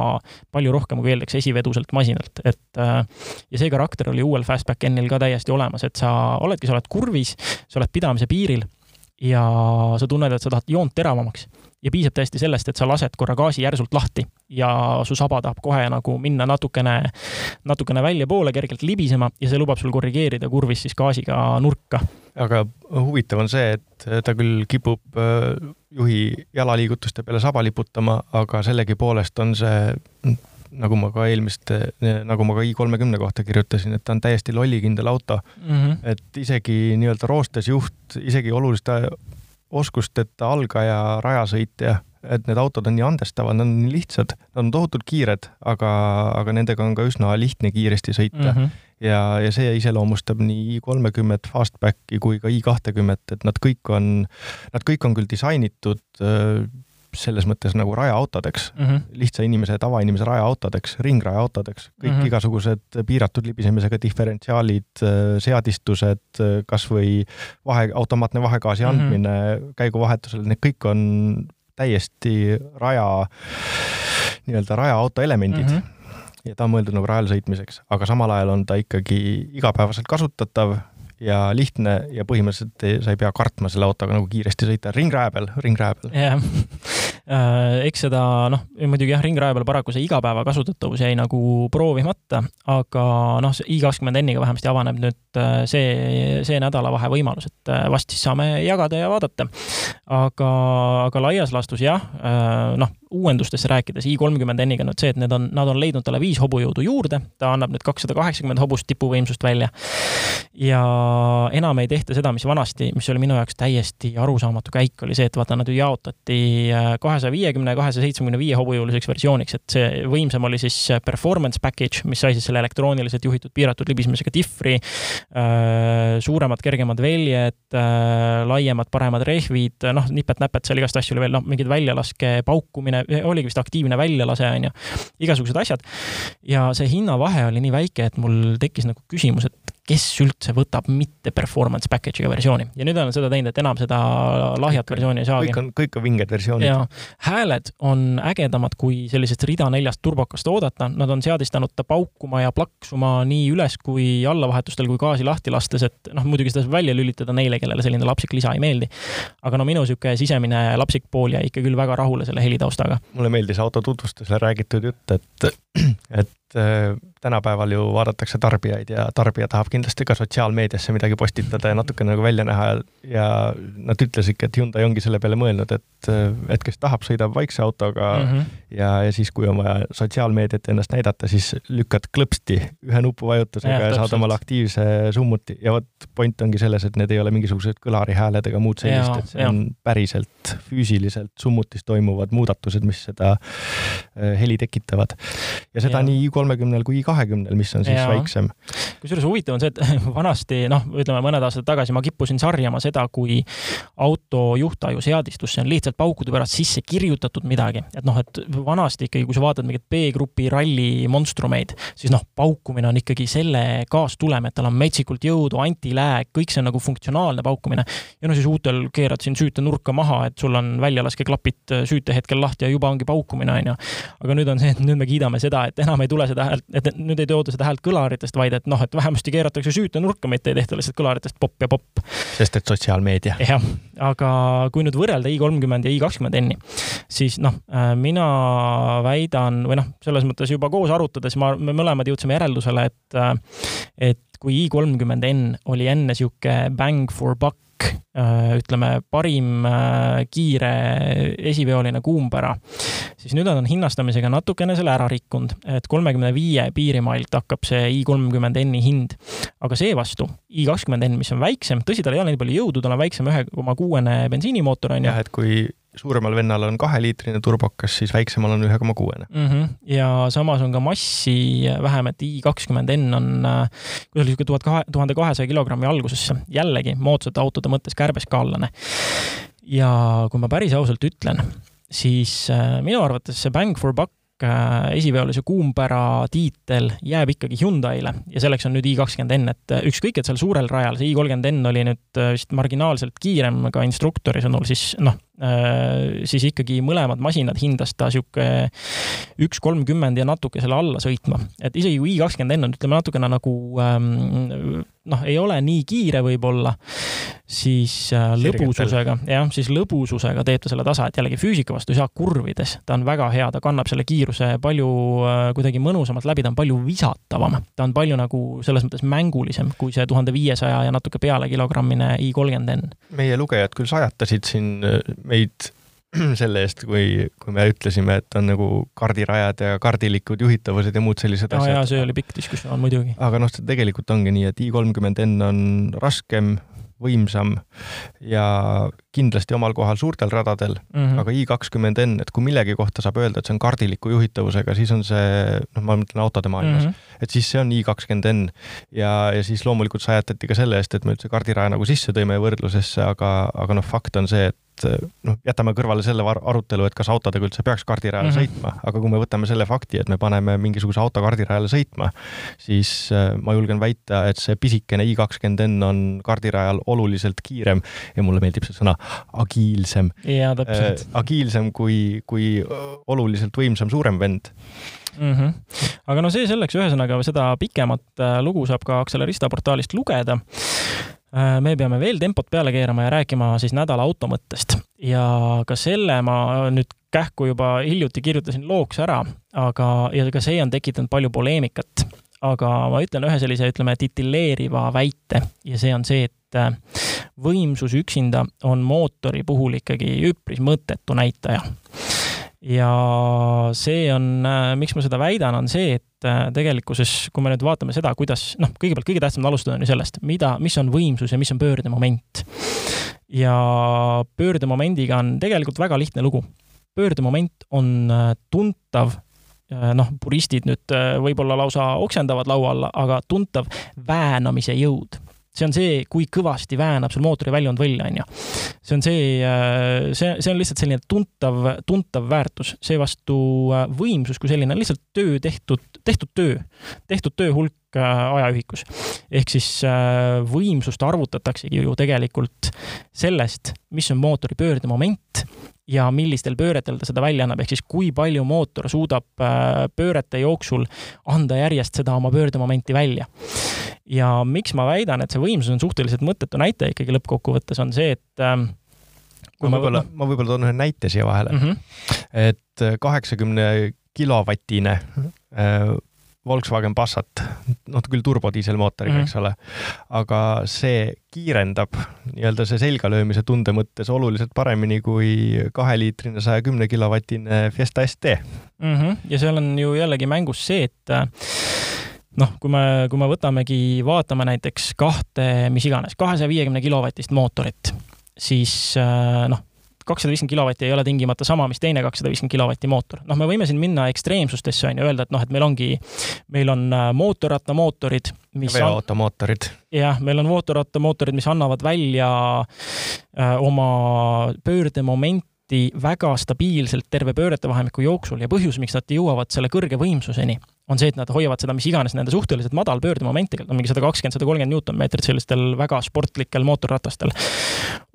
palju rohkem, kui eeldaks esiveduselt masinalt, et ja see karakter oli uuel Fastback N-il ka täiesti olemas, et sa oledki, sa oled kurvis, sa oled pidamise piiril ja sa tunned, et sa tahad joont teravamaks ja piisab täiesti sellest, et sa lased korra gaasi järsult lahti ja su saba tahab kohe nagu minna natukene, natukene väljapoole, kergelt libisema ja see lubab sul korrigeerida kurvis siis gaasiga nurka. aga huvitav on see, et ta küll kipub äh, juhi jalaliigutuste peale saba liputama, aga sellegipoolest on see nagu ma ka eelmist, nagu ma ka i30 kohta kirjutasin, et ta on täiesti lollikindel auto mm. -hmm. et isegi nii-öelda roostes juht, isegi oluliste oskusteta algaja rajasõitja, et need autod on nii andestavad, nad on nii lihtsad, nad on tohutult kiired, aga, aga nendega on ka üsna lihtne kiiresti sõita mm. -hmm. ja, ja see iseloomustab nii i30 Fastbacki kui ka i20, et nad kõik on, nad kõik on küll disainitud selles mõttes nagu rajaautodeks mm, -hmm. lihtsa inimese, tavainimese rajaautodeks, ringrajaautodeks, kõik mm -hmm. igasugused piiratud libisemisega diferentsiaalid, seadistused, kasvõi vahe, automaatne vahegaasi mhm. andmine mm -hmm. käiguvahetusel, need kõik on täiesti raja, nii-öelda rajaauto elemendid mm. -hmm ja ta on mõeldud nagu rajal sõitmiseks, aga samal ajal on ta ikkagi igapäevaselt kasutatav ja lihtne ja põhimõtteliselt sa ei pea kartma selle autoga nagu kiiresti sõita, ringraja peal, ringraja peal. jah äh,, eks seda noh, muidugi jah, ringraja peal paraku see igapäeva kasutatavus jäi nagu proovimata, aga noh, see i20 N-iga vähemasti avaneb nüüd äh, see, see nädalavahe võimalus, et äh, vast siis saame jagada ja vaadata. aga, aga laias laastus jah, noh, uuendustesse rääkides i30 N-iga nüüd see, et need on, nad on leidnud talle viis hobujõudu juurde, ta annab nüüd kakssada kaheksakümmend hobust tipuvõimsust välja. ja enam ei tehta seda, mis vanasti, mis oli minu jaoks täiesti arusaamatu käik, oli see, et vaata, nad ju jaotati äh, kahesaja viiekümne, kahesaja seitsmekümne viie hobujõuliseks versiooniks, et see võimsam oli siis performance package, mis sai siis selle elektrooniliselt juhitud piiratud libisemisega difri, äh, suuremad, kergemad väljed, äh, laiemad, paremad rehvid, noh, nipet-näpet seal igast asju oli veel, noh, mingid väljalaske paukumine, oligi vist aktiivne väljalase, on ju, igasugused asjad. ja see hinnavahe oli nii väike, et mul tekkis nagu küsimus, et kes üldse võtab mitte performance package'iga versiooni ja nüüd olen seda teinud, et enam seda lahjat kõik, versiooni ei saagi. kõik on, kõik on vinged versioonid. hääled on ägedamad, kui sellisest rida neljast turbokast oodata, nad on seadistanud ta paukuma ja plaksuma nii üles kui allavahetustel kui gaasi lahti lastes, et noh, muidugi seda saab välja lülitada neile, kellele selline lapsik lisa ei meeldi. aga no minu niisugune sisemine lapsik pool jäi ikka küll väga rahule selle helitaustaga. mulle meeldis auto tutvustusel räägitud jutt, et, et äh, tänapäeval ju vaadatakse tarbijaid ja tarbija tahab kindlasti ka sotsiaalmeediasse midagi postitada ja natuke nagu välja näha ja nad ütlesidki, et Hyundai ongi selle peale mõelnud, et, et kes tahab, sõidab vaikse autoga mm -hmm. ja, ja siis, kui on vaja sotsiaalmeediat ennast näidata, siis lükkad klõpsti ühe nupuvajutusega ja, ja saad omale aktiivse summuti ja vot point ongi selles, et need ei ole mingisugused kõlarihääled ega muud sellist, et see ja. on päriselt füüsiliselt summutis toimuvad muudatused, mis seda äh, heli tekitavad. ja seda ja. nii i30-l kui i kahekümnel, mis on siis ja. väiksem. kusjuures huvitav on see, et vanasti noh, ütleme mõned aastad tagasi ma kippusin sarjama seda, kui auto juhtaju seadistusse on lihtsalt paukude pärast sisse kirjutatud midagi, et noh, et vanasti ikkagi, kui sa vaatad mingeid B-grupi ralli monstrumeid, siis noh, paukumine on ikkagi selle kaastulem, et tal on metsikult jõudu, antilääk, kõik see on nagu funktsionaalne paukumine. ja no siis uutel keerad siin süütenurka maha, et sul on väljalaskeklapid süütehetkel lahti ja juba ongi paukumine, onju. aga nüüd on see, et nüüd me kiidame seda, et enam ei tule seda häält, et nüüd ei tooda seda häält kõlaritest, vaid et noh, et vähemasti keeratakse süütenurka, mitte ei tehta lihtsalt kõlaritest popp ja popp. sest et sotsiaalmeedia. jah, aga kui nüüd võrrelda i30 ja i20 N-i, siis noh, äh, mina väidan või noh, selles mõttes juba koos arutades ma, me mõlemad jõudsime järeldusele, et, äh, et kui i30 N oli enne sihuke bang for buck Äh, ütleme, parim kiire esiveoline kuumpära, siis nüüd on hinnastamisega natukene selle ära rikkunud, et kolmekümne viie piirimailt hakkab see i30 N-i hind. aga seevastu i20 N, mis on väiksem, tõsi, tal ei ole nii palju jõudu, tal on väiksem ühe koma kuuene bensiinimootor, on ju. jah, et kui suuremal vennal on kaheliitrine turbokas, siis väiksemal on ühe koma kuuene. Mhm. ja samas on ka massi vähem, et i kakskümmend N on, see oli niisugune tuhat kahe, tuhande kahesaja kilogrammi algusesse, jällegi moodsate autode mõttes kärbeskaallane. ja kui ma päris ausalt ütlen, siis äh, minu arvates see bang for buck äh, esiveolise kuumpära tiitel jääb ikkagi Hyundai'le ja selleks on nüüd i20N, et äh, ükskõik, et seal suurel rajal see i30N oli nüüd vist marginaalselt kiirem ka instruktori sõnul, siis noh, siis ikkagi mõlemad masinad hindas ta sihuke üks kolmkümmend ja natuke selle alla sõitma. et isegi kui i20N on, ütleme natukene nagu ähm, noh, ei ole nii kiire võib-olla, siis äh, lõbususega, jah, siis lõbususega teeb ta selle tasa, et jällegi füüsika vastu ei saa kurvides, ta on väga hea, ta kannab selle kiiruse palju äh, kuidagi mõnusamalt läbi, ta on palju visatavam. ta on palju nagu selles mõttes mängulisem kui see tuhande viiesaja ja natuke peale kilogrammine i30N. meie lugejad küll sajatasid siin meid selle eest, kui, kui me ütlesime, et on nagu kardirajad ja kardilikud juhitavused ja muud sellised no, asjad. see oli pikk diskussioon muidugi. aga noh, see tegelikult ongi nii, et i30N on raskem, võimsam ja kindlasti omal kohal suurtel radadel mm, -hmm. aga i20N, et kui millegi kohta saab öelda, et see on kardiliku juhitavusega, siis on see, noh, ma mõtlen autode maailmas mm, -hmm. et siis see on i20N ja, ja siis loomulikult sajatati ka selle eest, et me üldse kardiraja nagu sisse tõime võrdlusesse, aga, aga noh, fakt on see, et noh, jätame kõrvale selle arutelu, et kas autodega üldse peaks kardirajale mm -hmm. sõitma, aga kui me võtame selle fakti, et me paneme mingisuguse auto kardirajale sõitma, siis äh, ma julgen väita, et see pisikene i20N on kardirajal oluliselt kiirem ja mulle meeldib see sõna agiilsem. äh,. agiilsem kui, kui oluliselt võimsam suurem vend mm. -hmm. aga no see selleks, ühesõnaga seda pikemat äh, lugu saab ka Accelerista portaalist lugeda Äh, me peame veel tempot peale keerama ja rääkima siis nädala auto mõttest ja ka selle ma nüüd kähku juba hiljuti kirjutasin looks ära, aga, ja ka see on tekitanud palju poleemikat. aga ma ütlen ühe sellise, ütleme, titilleeriva väite ja see on see, et äh, võimsus üksinda on mootori puhul ikkagi üpris mõttetu näitaja ja see on, äh, miks ma seda väidan, on see, et äh, tegelikkuses, kui me nüüd vaatame seda, kuidas, noh, kõigepealt kõige tähtsam on alustada on ju sellest, mida, mis on võimsus ja mis on pöördemoment. ja pöördemomendiga on tegelikult väga lihtne lugu. pöördemoment on äh, tuntav noh, puristid nüüd võib-olla lausa oksendavad laua alla, aga tuntav väänamise jõud see on see, kui kõvasti väänab sul mootori väljund välja, on ju. see on see, äh, see, see on lihtsalt selline tuntav, tuntav väärtus, seevastu äh, võimsus kui selline on lihtsalt töö tehtud, tehtud töö, tehtud töö hulk ajaühikus. ehk siis võimsust arvutataksegi ju tegelikult sellest, mis on mootori pöördemoment ja millistel pööretel ta seda välja annab, ehk siis kui palju mootor suudab pöörete jooksul anda järjest seda oma pöördemomenti välja. ja miks ma väidan, et see võimsus on suhteliselt mõttetu näitaja ikkagi lõppkokkuvõttes, on see, et kui ma võib-olla, ma võib-olla toon ühe näite siia vahele mm. -hmm. et kaheksakümne kilovatine äh, Volkswagen Passat, noh küll turbodiiselmootoriga mm, -hmm. eks ole, aga see kiirendab nii-öelda see selgalöömise tunde mõttes oluliselt paremini kui kaheliitrine saja kümne kilovatine Fiesta ST mm. -hmm. ja seal on ju jällegi mängus see, et äh, noh, kui me, kui me võtamegi, vaatame näiteks kahte, mis iganes, kahesaja viiekümne kilovatist mootorit siis äh, noh, kakssada viiskümmend kilovatti ei ole tingimata sama, mis teine kakssada viiskümmend kilovatti mootor. noh, me võime siin minna ekstreemsustesse, on ju, öelda, et noh, et meil ongi, meil on äh, mootorrattamootorid, mis veoautomootorid. jah, meil on mootorrattamootorid, mis annavad välja äh, oma pöördemomenti väga stabiilselt terve pööretevahemiku jooksul ja põhjus, miks nad jõuavad selle kõrge võimsuseni, on see, et nad hoiavad seda mis iganes nende suhteliselt madal pöördemomentiga, mingi sada kakskümmend, sada kolmkümmend Newton-meetrit sellistel väga sportlikel mootorratastel,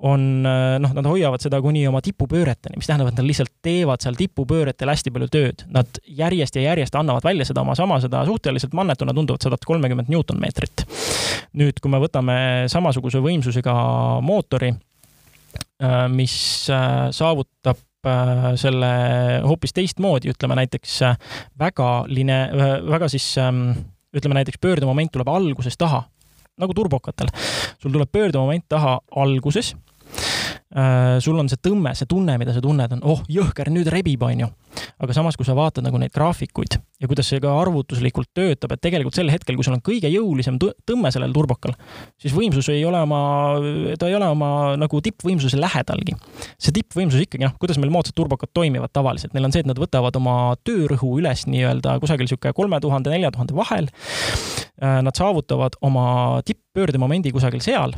on noh, nad hoiavad seda kuni oma tipupööreteni, mis tähendab, et nad lihtsalt teevad seal tipupööretel hästi palju tööd. Nad järjest ja järjest annavad välja seda oma sama, seda suhteliselt mannetuna tunduvat sadat kolmekümmet Newton-meetrit. nüüd, kui me võtame samasuguse võimsusega mootori, mis äh, saavutab Äh, selle hoopis teistmoodi, ütleme näiteks äh, väga line-, äh, väga siis ähm, ütleme näiteks pöördemoment tuleb alguses taha, nagu turbokatel. sul tuleb pöördemoment taha alguses Äh, sul on see tõmme, see tunne, mida sa tunned, on oh, jõhker, nüüd rebib, on ju. aga samas, kui sa vaatad nagu neid graafikuid ja kuidas see ka arvutuslikult töötab, et tegelikult sel hetkel, kui sul on kõige jõulisem tõmme sellel turbokal, siis võimsus ei ole oma, ta ei ole oma nagu tippvõimsuse lähedalgi. see tippvõimsus ikkagi, noh, kuidas meil moodsad turbokad toimivad tavaliselt, neil on see, et nad võtavad oma töörõhu üles nii-öelda kusagil niisugune kolme tuhande, nelja tuhande vahel. Äh, nad saavutavad oma tipppöördemomendi kusagil seal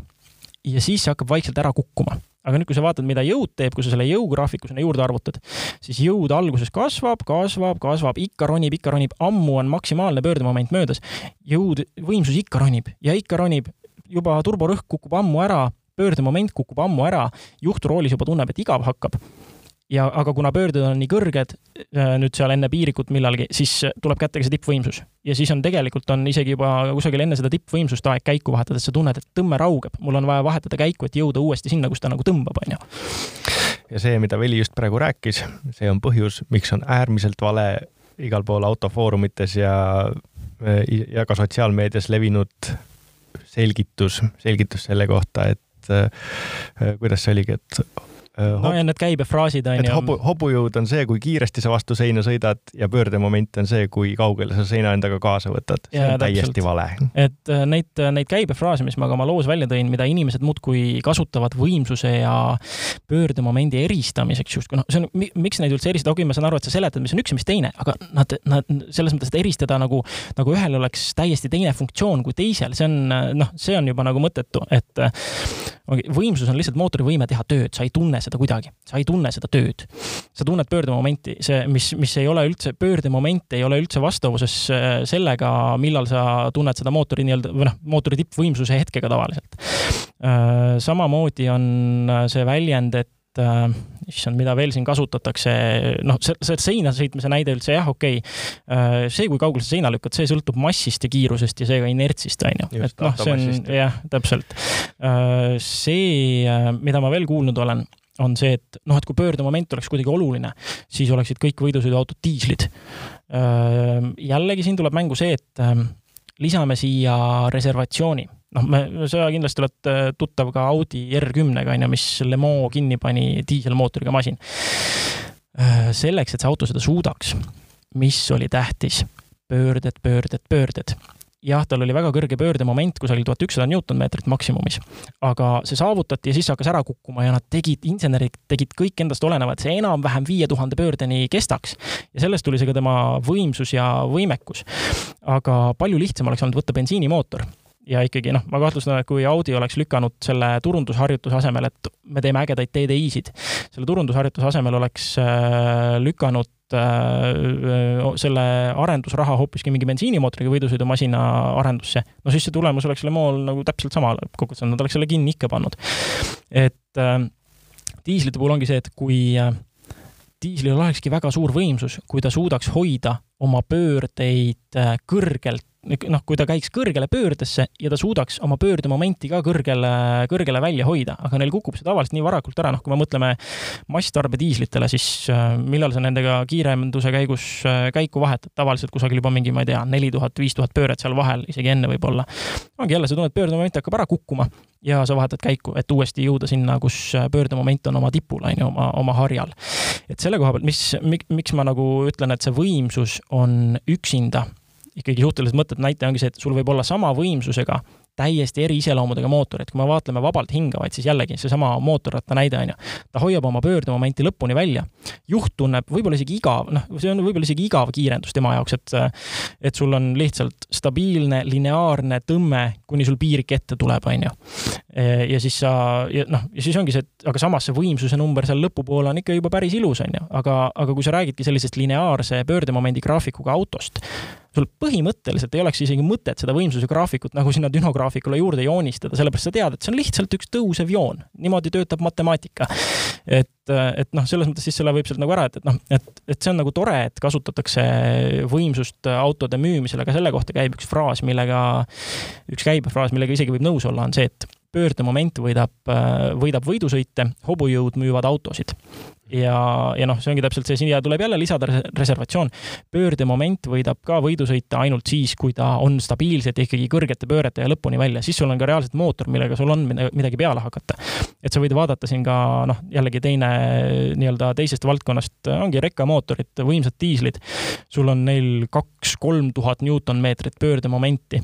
ja siis see hakkab vaikselt ära kukkuma. Aga nüüd, kui sa vaatad, mida jõud teeb, kui sa selle jõugraafiku sinna juurde arvutad, siis jõud alguses kasvab, kasvab, kasvab, ikka ronib, ikka ronib, ammu on maksimaalne pöördemoment möödas. jõud, võimsus ikka ronib ja ikka ronib, juba turborõhk kukub ammu ära, pöördemoment kukub ammu ära, juht roolis juba tunneb, et igav hakkab ja aga kuna pöörded on nii kõrged äh, nüüd seal enne piirikut millalgi, siis tuleb kätte ka see tippvõimsus. ja siis on tegelikult on isegi juba kusagil enne seda tippvõimsust aeg käiku vahetada, et sa tunned, et tõmme raugeb, mul on vaja vahetada käiku, et jõuda uuesti sinna, kus ta nagu tõmbab, on ju. ja see, mida Veli just praegu rääkis, see on põhjus, miks on äärmiselt vale igal pool autofoorumites ja, ja ka sotsiaalmeedias levinud selgitus, selgitus selle kohta, et äh, kuidas see oligi, et Äh, no ja need käibefraasid on ju. hobu, hobujõud on see, kui kiiresti sa vastu seina sõidad ja pöördemoment on see, kui kaugele sa seina endaga kaasa võtad. see on täiesti vale. et äh, neid, neid käibefraase, mis ma ka oma loos välja tõin, mida inimesed muudkui kasutavad võimsuse ja pöördemomendi eristamiseks justkui noh, see on, miks neid üldse eristada, okei okay,, ma saan aru, et sa seletad, mis on üks ja mis teine, aga nad, nad selles mõttes, et eristada nagu, nagu ühel oleks täiesti teine funktsioon kui teisel, see on noh, see on juba nagu mõttetu, et okay, võimsus on lihtsalt mootori võime teha tööd, sa ei tunne seda kuidagi, sa ei tunne seda tööd. sa tunned pöördemomenti, see, mis, mis ei ole üldse, pöördemoment ei ole üldse vastavuses äh, sellega, millal sa tunned seda mootori nii-öelda või noh, mootori tippvõimsuse hetkega tavaliselt. Äh, samamoodi on äh, see väljend, et äh, issand, mida veel siin kasutatakse, noh, see, see seina sõitmise näide üldse jah, okei okay.. see, kui kaugele sa seina lükkad, see sõltub massist ja kiirusest ja seega inertsist, on ju. et noh, see on jah, täpselt. see, mida ma veel kuulnud olen, on see, et noh, et kui pöördemoment oleks kuidagi oluline, siis oleksid kõik võidusõiduautod diislid. jällegi siin tuleb mängu see, et lisame siia reservatsiooni. noh, me, sa kindlasti oled tuttav ka Audi R10-ga, on ju, mis Le Mans kinni pani diiselmootoriga masin. selleks, et see auto seda suudaks, mis oli tähtis? pöörded, pöörded, pöörded jah, tal oli väga kõrge pöördemoment, kusagil tuhat ükssada Newton-meetrit maksimumis. aga see saavutati ja siis hakkas ära kukkuma ja nad tegid, insenerid tegid kõik endast olenevat, see enam-vähem viie tuhande pöördeni kestaks. ja sellest tuli see ka tema võimsus ja võimekus. aga palju lihtsam oleks olnud võtta bensiinimootor ja ikkagi noh, ma kahtlustan, et kui Audi oleks lükanud selle turundusharjutuse asemel, et me teeme ägedaid TDI-sid, selle turundusharjutuse asemel oleks äh, lükanud äh, selle arendusraha hoopiski mingi bensiinimootoriga võidusõidumasina arendusse, no siis see tulemus oleks Le Mans nagu täpselt sama lõppkokkuvõttes, nad oleks selle kinni ikka pannud. et äh, diislite puhul ongi see, et kui äh, diislil olekski väga suur võimsus, kui ta suudaks hoida oma pöördeid äh, kõrgelt noh, kui ta käiks kõrgele pöördesse ja ta suudaks oma pöördemomenti ka kõrgele, kõrgele välja hoida, aga neil kukub see tavaliselt nii varakult ära, noh, kui me mõtleme masstarbediislitele, siis äh, millal sa nendega kiirenduse käigus äh, käiku vahetad, tavaliselt kusagil juba mingi, ma ei tea, neli tuhat, viis tuhat pööret seal vahel, isegi enne võib-olla. ongi jälle, sa tunned, pöördemoment hakkab ära kukkuma ja sa vahetad käiku, et uuesti jõuda sinna, kus äh, pöördemoment on oma tipul, on ju, oma, oma harjal. et selle koha pealt, mis, miks ma nagu ütlen, et see võimsus on üksinda ikkagi suhteliselt mõttetu näite ongi see, et sul võib olla sama võimsusega täiesti eri iseloomudega mootor, et kui me vaatleme vabalt hingavaid, siis jällegi seesama mootorratta näide on ju, ta hoiab oma pöördemomenti lõpuni välja. juht tunneb võib-olla isegi igav, noh, see on võib-olla isegi igav kiirendus tema jaoks, et et sul on lihtsalt stabiilne lineaarne tõmme, kuni sul piirik ette tuleb, on ju. ja siis sa, noh, ja siis ongi see, et aga samas see võimsuse number seal lõpupoole on ikka juba päris ilus, on ju, aga, aga kui sa räägidki sellisest lineaarse pöördemomendi graafikuga autost, sul põhimõtteliselt ei oleks isegi mõtet seda võimsuse graafikut nagu sinna dünograafikule juurde joonistada, sellepärast sa tead, et see on lihtsalt üks tõusev joon. niimoodi töötab matemaatika. et, et noh, selles mõttes siis selle võib sealt nagu ära, et, et noh, et, et see on nagu tore, et kasutatakse võimsust autode müümisel, aga selle kohta käib üks fraas, millega, üks käibefraas, millega isegi võib nõus olla, on see, et pöördemoment võidab, võidab võidusõite, hobujõud müüvad autosid ja, ja noh, see ongi täpselt see, siia tuleb jälle lisada reservatsioon. pöördemoment võidab ka võidusõita ainult siis, kui ta on stabiilselt ikkagi kõrgete pöörete ja lõpuni välja, siis sul on ka reaalselt mootor, millega sul on midagi peale hakata. et sa võid vaadata siin ka noh, jällegi teine nii-öelda teisest valdkonnast ongi rekkamootorid, võimsad diislid. sul on neil kaks-kolm tuhat Newton-meetrit pöördemomenti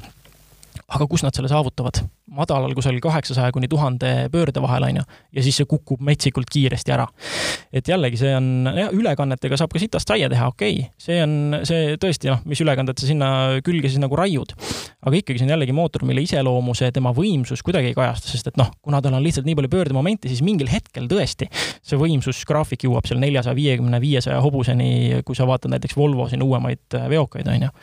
aga kus nad selle saavutavad? madalal kusagil kaheksasaja kuni tuhande pöörde vahel, on ju, ja siis see kukub metsikult kiiresti ära. et jällegi, see on, jah, ülekannetega saab ka sitast saia teha, okei okay., see on, see tõesti, noh, mis ülekanded sa sinna külge siis nagu raiud. aga ikkagi see on jällegi mootor, mille iseloomu see tema võimsus kuidagi ei kajasta, sest et noh, kuna tal on lihtsalt nii palju pöördemomenti, siis mingil hetkel tõesti see võimsusgraafik jõuab seal neljasaja viiekümne, viiesaja hobuseni, kui sa vaatad näiteks Volvo siin uuemaid veokaid, on ju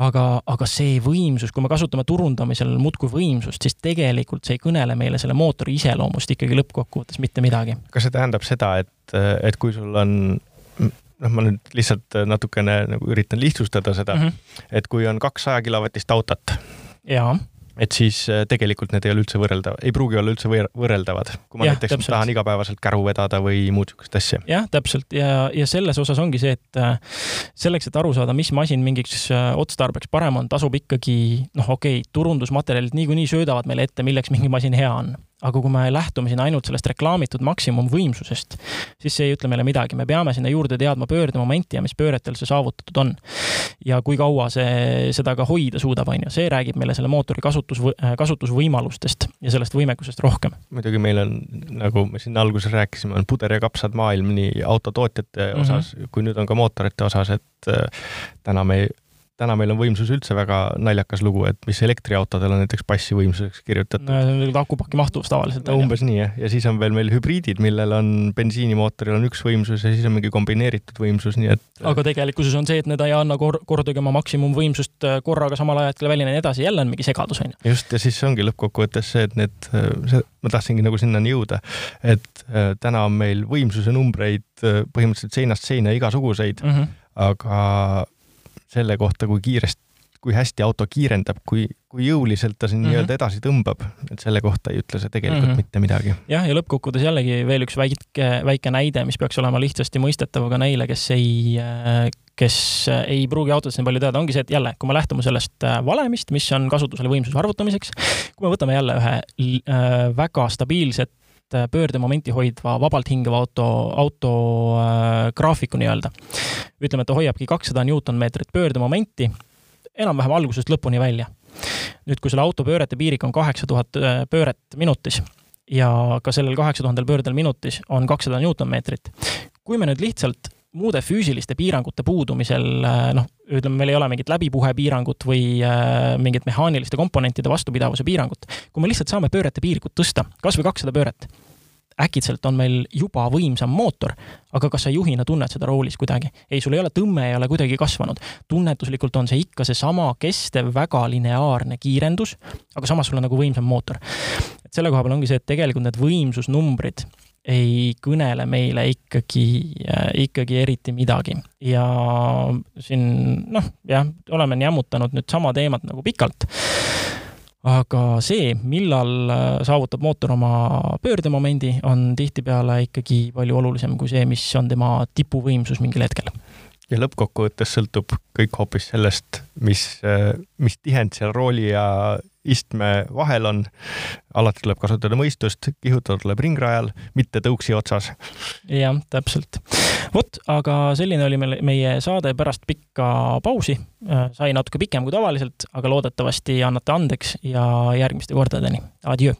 aga, aga see võimsus, kui me kasutame turundamisel muudkui võimsust, siis tegelikult see ei kõnele meile selle mootori iseloomust ikkagi lõppkokkuvõttes mitte midagi. kas see tähendab seda, et, et kui sul on noh, ma nüüd lihtsalt natukene nagu üritan lihtsustada seda mm, -hmm. et kui on kaks saja kilovatist autot. jaa et siis äh, tegelikult need ei ole üldse võrreldav, ei pruugi olla üldse võrreldavad, kui ma ja, näiteks täpselt. tahan igapäevaselt käru vedada või muud niisugust asja. jah, täpselt ja, ja selles osas ongi see, et äh, selleks, et aru saada, mis masin mingiks äh, otstarbeks parem on, tasub ikkagi noh, okei okay,, turundusmaterjalid niikuinii söödavad meile ette, milleks mingi masin hea on aga kui me lähtume siin ainult sellest reklaamitud maksimumvõimsusest, siis see ei ütle meile midagi, me peame sinna juurde teadma pöördemomenti ja mis pööretel see saavutatud on. ja kui kaua see seda ka hoida suudab, on ju, see räägib meile selle mootori kasutus, kasutusvõimalustest ja sellest võimekusest rohkem. muidugi meil on, nagu me siin alguses rääkisime, on puder ja kapsad maailm nii autotootjate osas mm -hmm. kui nüüd on ka mootorite osas, et äh, täna me täna meil on võimsus üldse väga naljakas lugu, et mis elektriautodel on näiteks passivõimsuseks kirjutatud. no see on akupaki mahtuvus tavaliselt. no umbes nii jah, ja siis on veel meil hübriidid, millel on bensiinimootoril on üks võimsus ja siis on mingi kombineeritud võimsus, nii et. aga tegelikkuses on see, et need ei anna kor kordagi oma maksimumvõimsust äh, korraga samal ajal välja ja nii edasi, jälle on mingi segadus, on ju. just, ja siis ongi lõppkokkuvõttes see, et need, äh, see, ma tahtsingi nagu sinnani jõuda, et äh, täna on meil võimsuse numbreid põhimõtteliselt seinast seina igasuguseid mm, -hmm. aga selle kohta, kui kiiresti, kui hästi auto kiirendab, kui, kui jõuliselt ta siin mm -hmm. nii-öelda edasi tõmbab, et selle kohta ei ütle see tegelikult mm -hmm. mitte midagi. jah, ja lõppkokkuvõttes jällegi veel üks väike, väike näide, mis peaks olema lihtsasti mõistetav ka neile, kes ei, kes ei pruugi autodest nii palju teada, ongi see, et jälle, kui me lähtume sellest valemist, mis on kasutusele võimsuse arvutamiseks, kui me võtame jälle ühe äh, väga stabiilset pöördemomenti hoidva, vabalt hingava auto, auto äh, graafiku nii-öelda. ütleme, et ta hoiabki kakssada Newton-meetrit pöördemomenti enam-vähem algusest lõpuni välja. nüüd, kui selle auto pöörete piirik on kaheksa tuhat äh, pööret minutis ja ka sellel kaheksa tuhandel pöördel minutis on kakssada Newton-meetrit. kui me nüüd lihtsalt muude füüsiliste piirangute puudumisel äh, noh, ütleme, meil ei ole mingit läbipuhepiirangut või äh, mingit mehaaniliste komponentide vastupidavuse piirangut. kui me lihtsalt saame pöörete piirikut tõsta, kas või kakssada pööret, äkitselt on meil juba võimsam mootor, aga kas sa juhina tunned seda roolis kuidagi? ei, sul ei ole tõmme, ei ole kuidagi kasvanud. tunnetuslikult on see ikka seesama kestev, väga lineaarne kiirendus, aga samas sul on nagu võimsam mootor. et selle koha peal ongi see, et tegelikult need võimsusnumbrid ei kõnele meile ikkagi, ikkagi eriti midagi. ja siin noh, jah, oleme jämmutanud nüüd sama teemat nagu pikalt aga see, millal saavutab mootor oma pöördemomendi, on tihtipeale ikkagi palju olulisem kui see, mis on tema tipuvõimsus mingil hetkel. Ja lõppkokkuvõttes sõltub kõik hoopis sellest, mis, mis tihend seal rooli ja istme vahel on. alati tuleb kasutada mõistust, kihutada tuleb ringrajal, mitte tõuksi otsas. jah, täpselt. vot, aga selline oli meil meie saade pärast pikka pausi. Äh, sai natuke pikem kui tavaliselt, aga loodetavasti annate andeks ja järgmiste kordadeni. Adjöö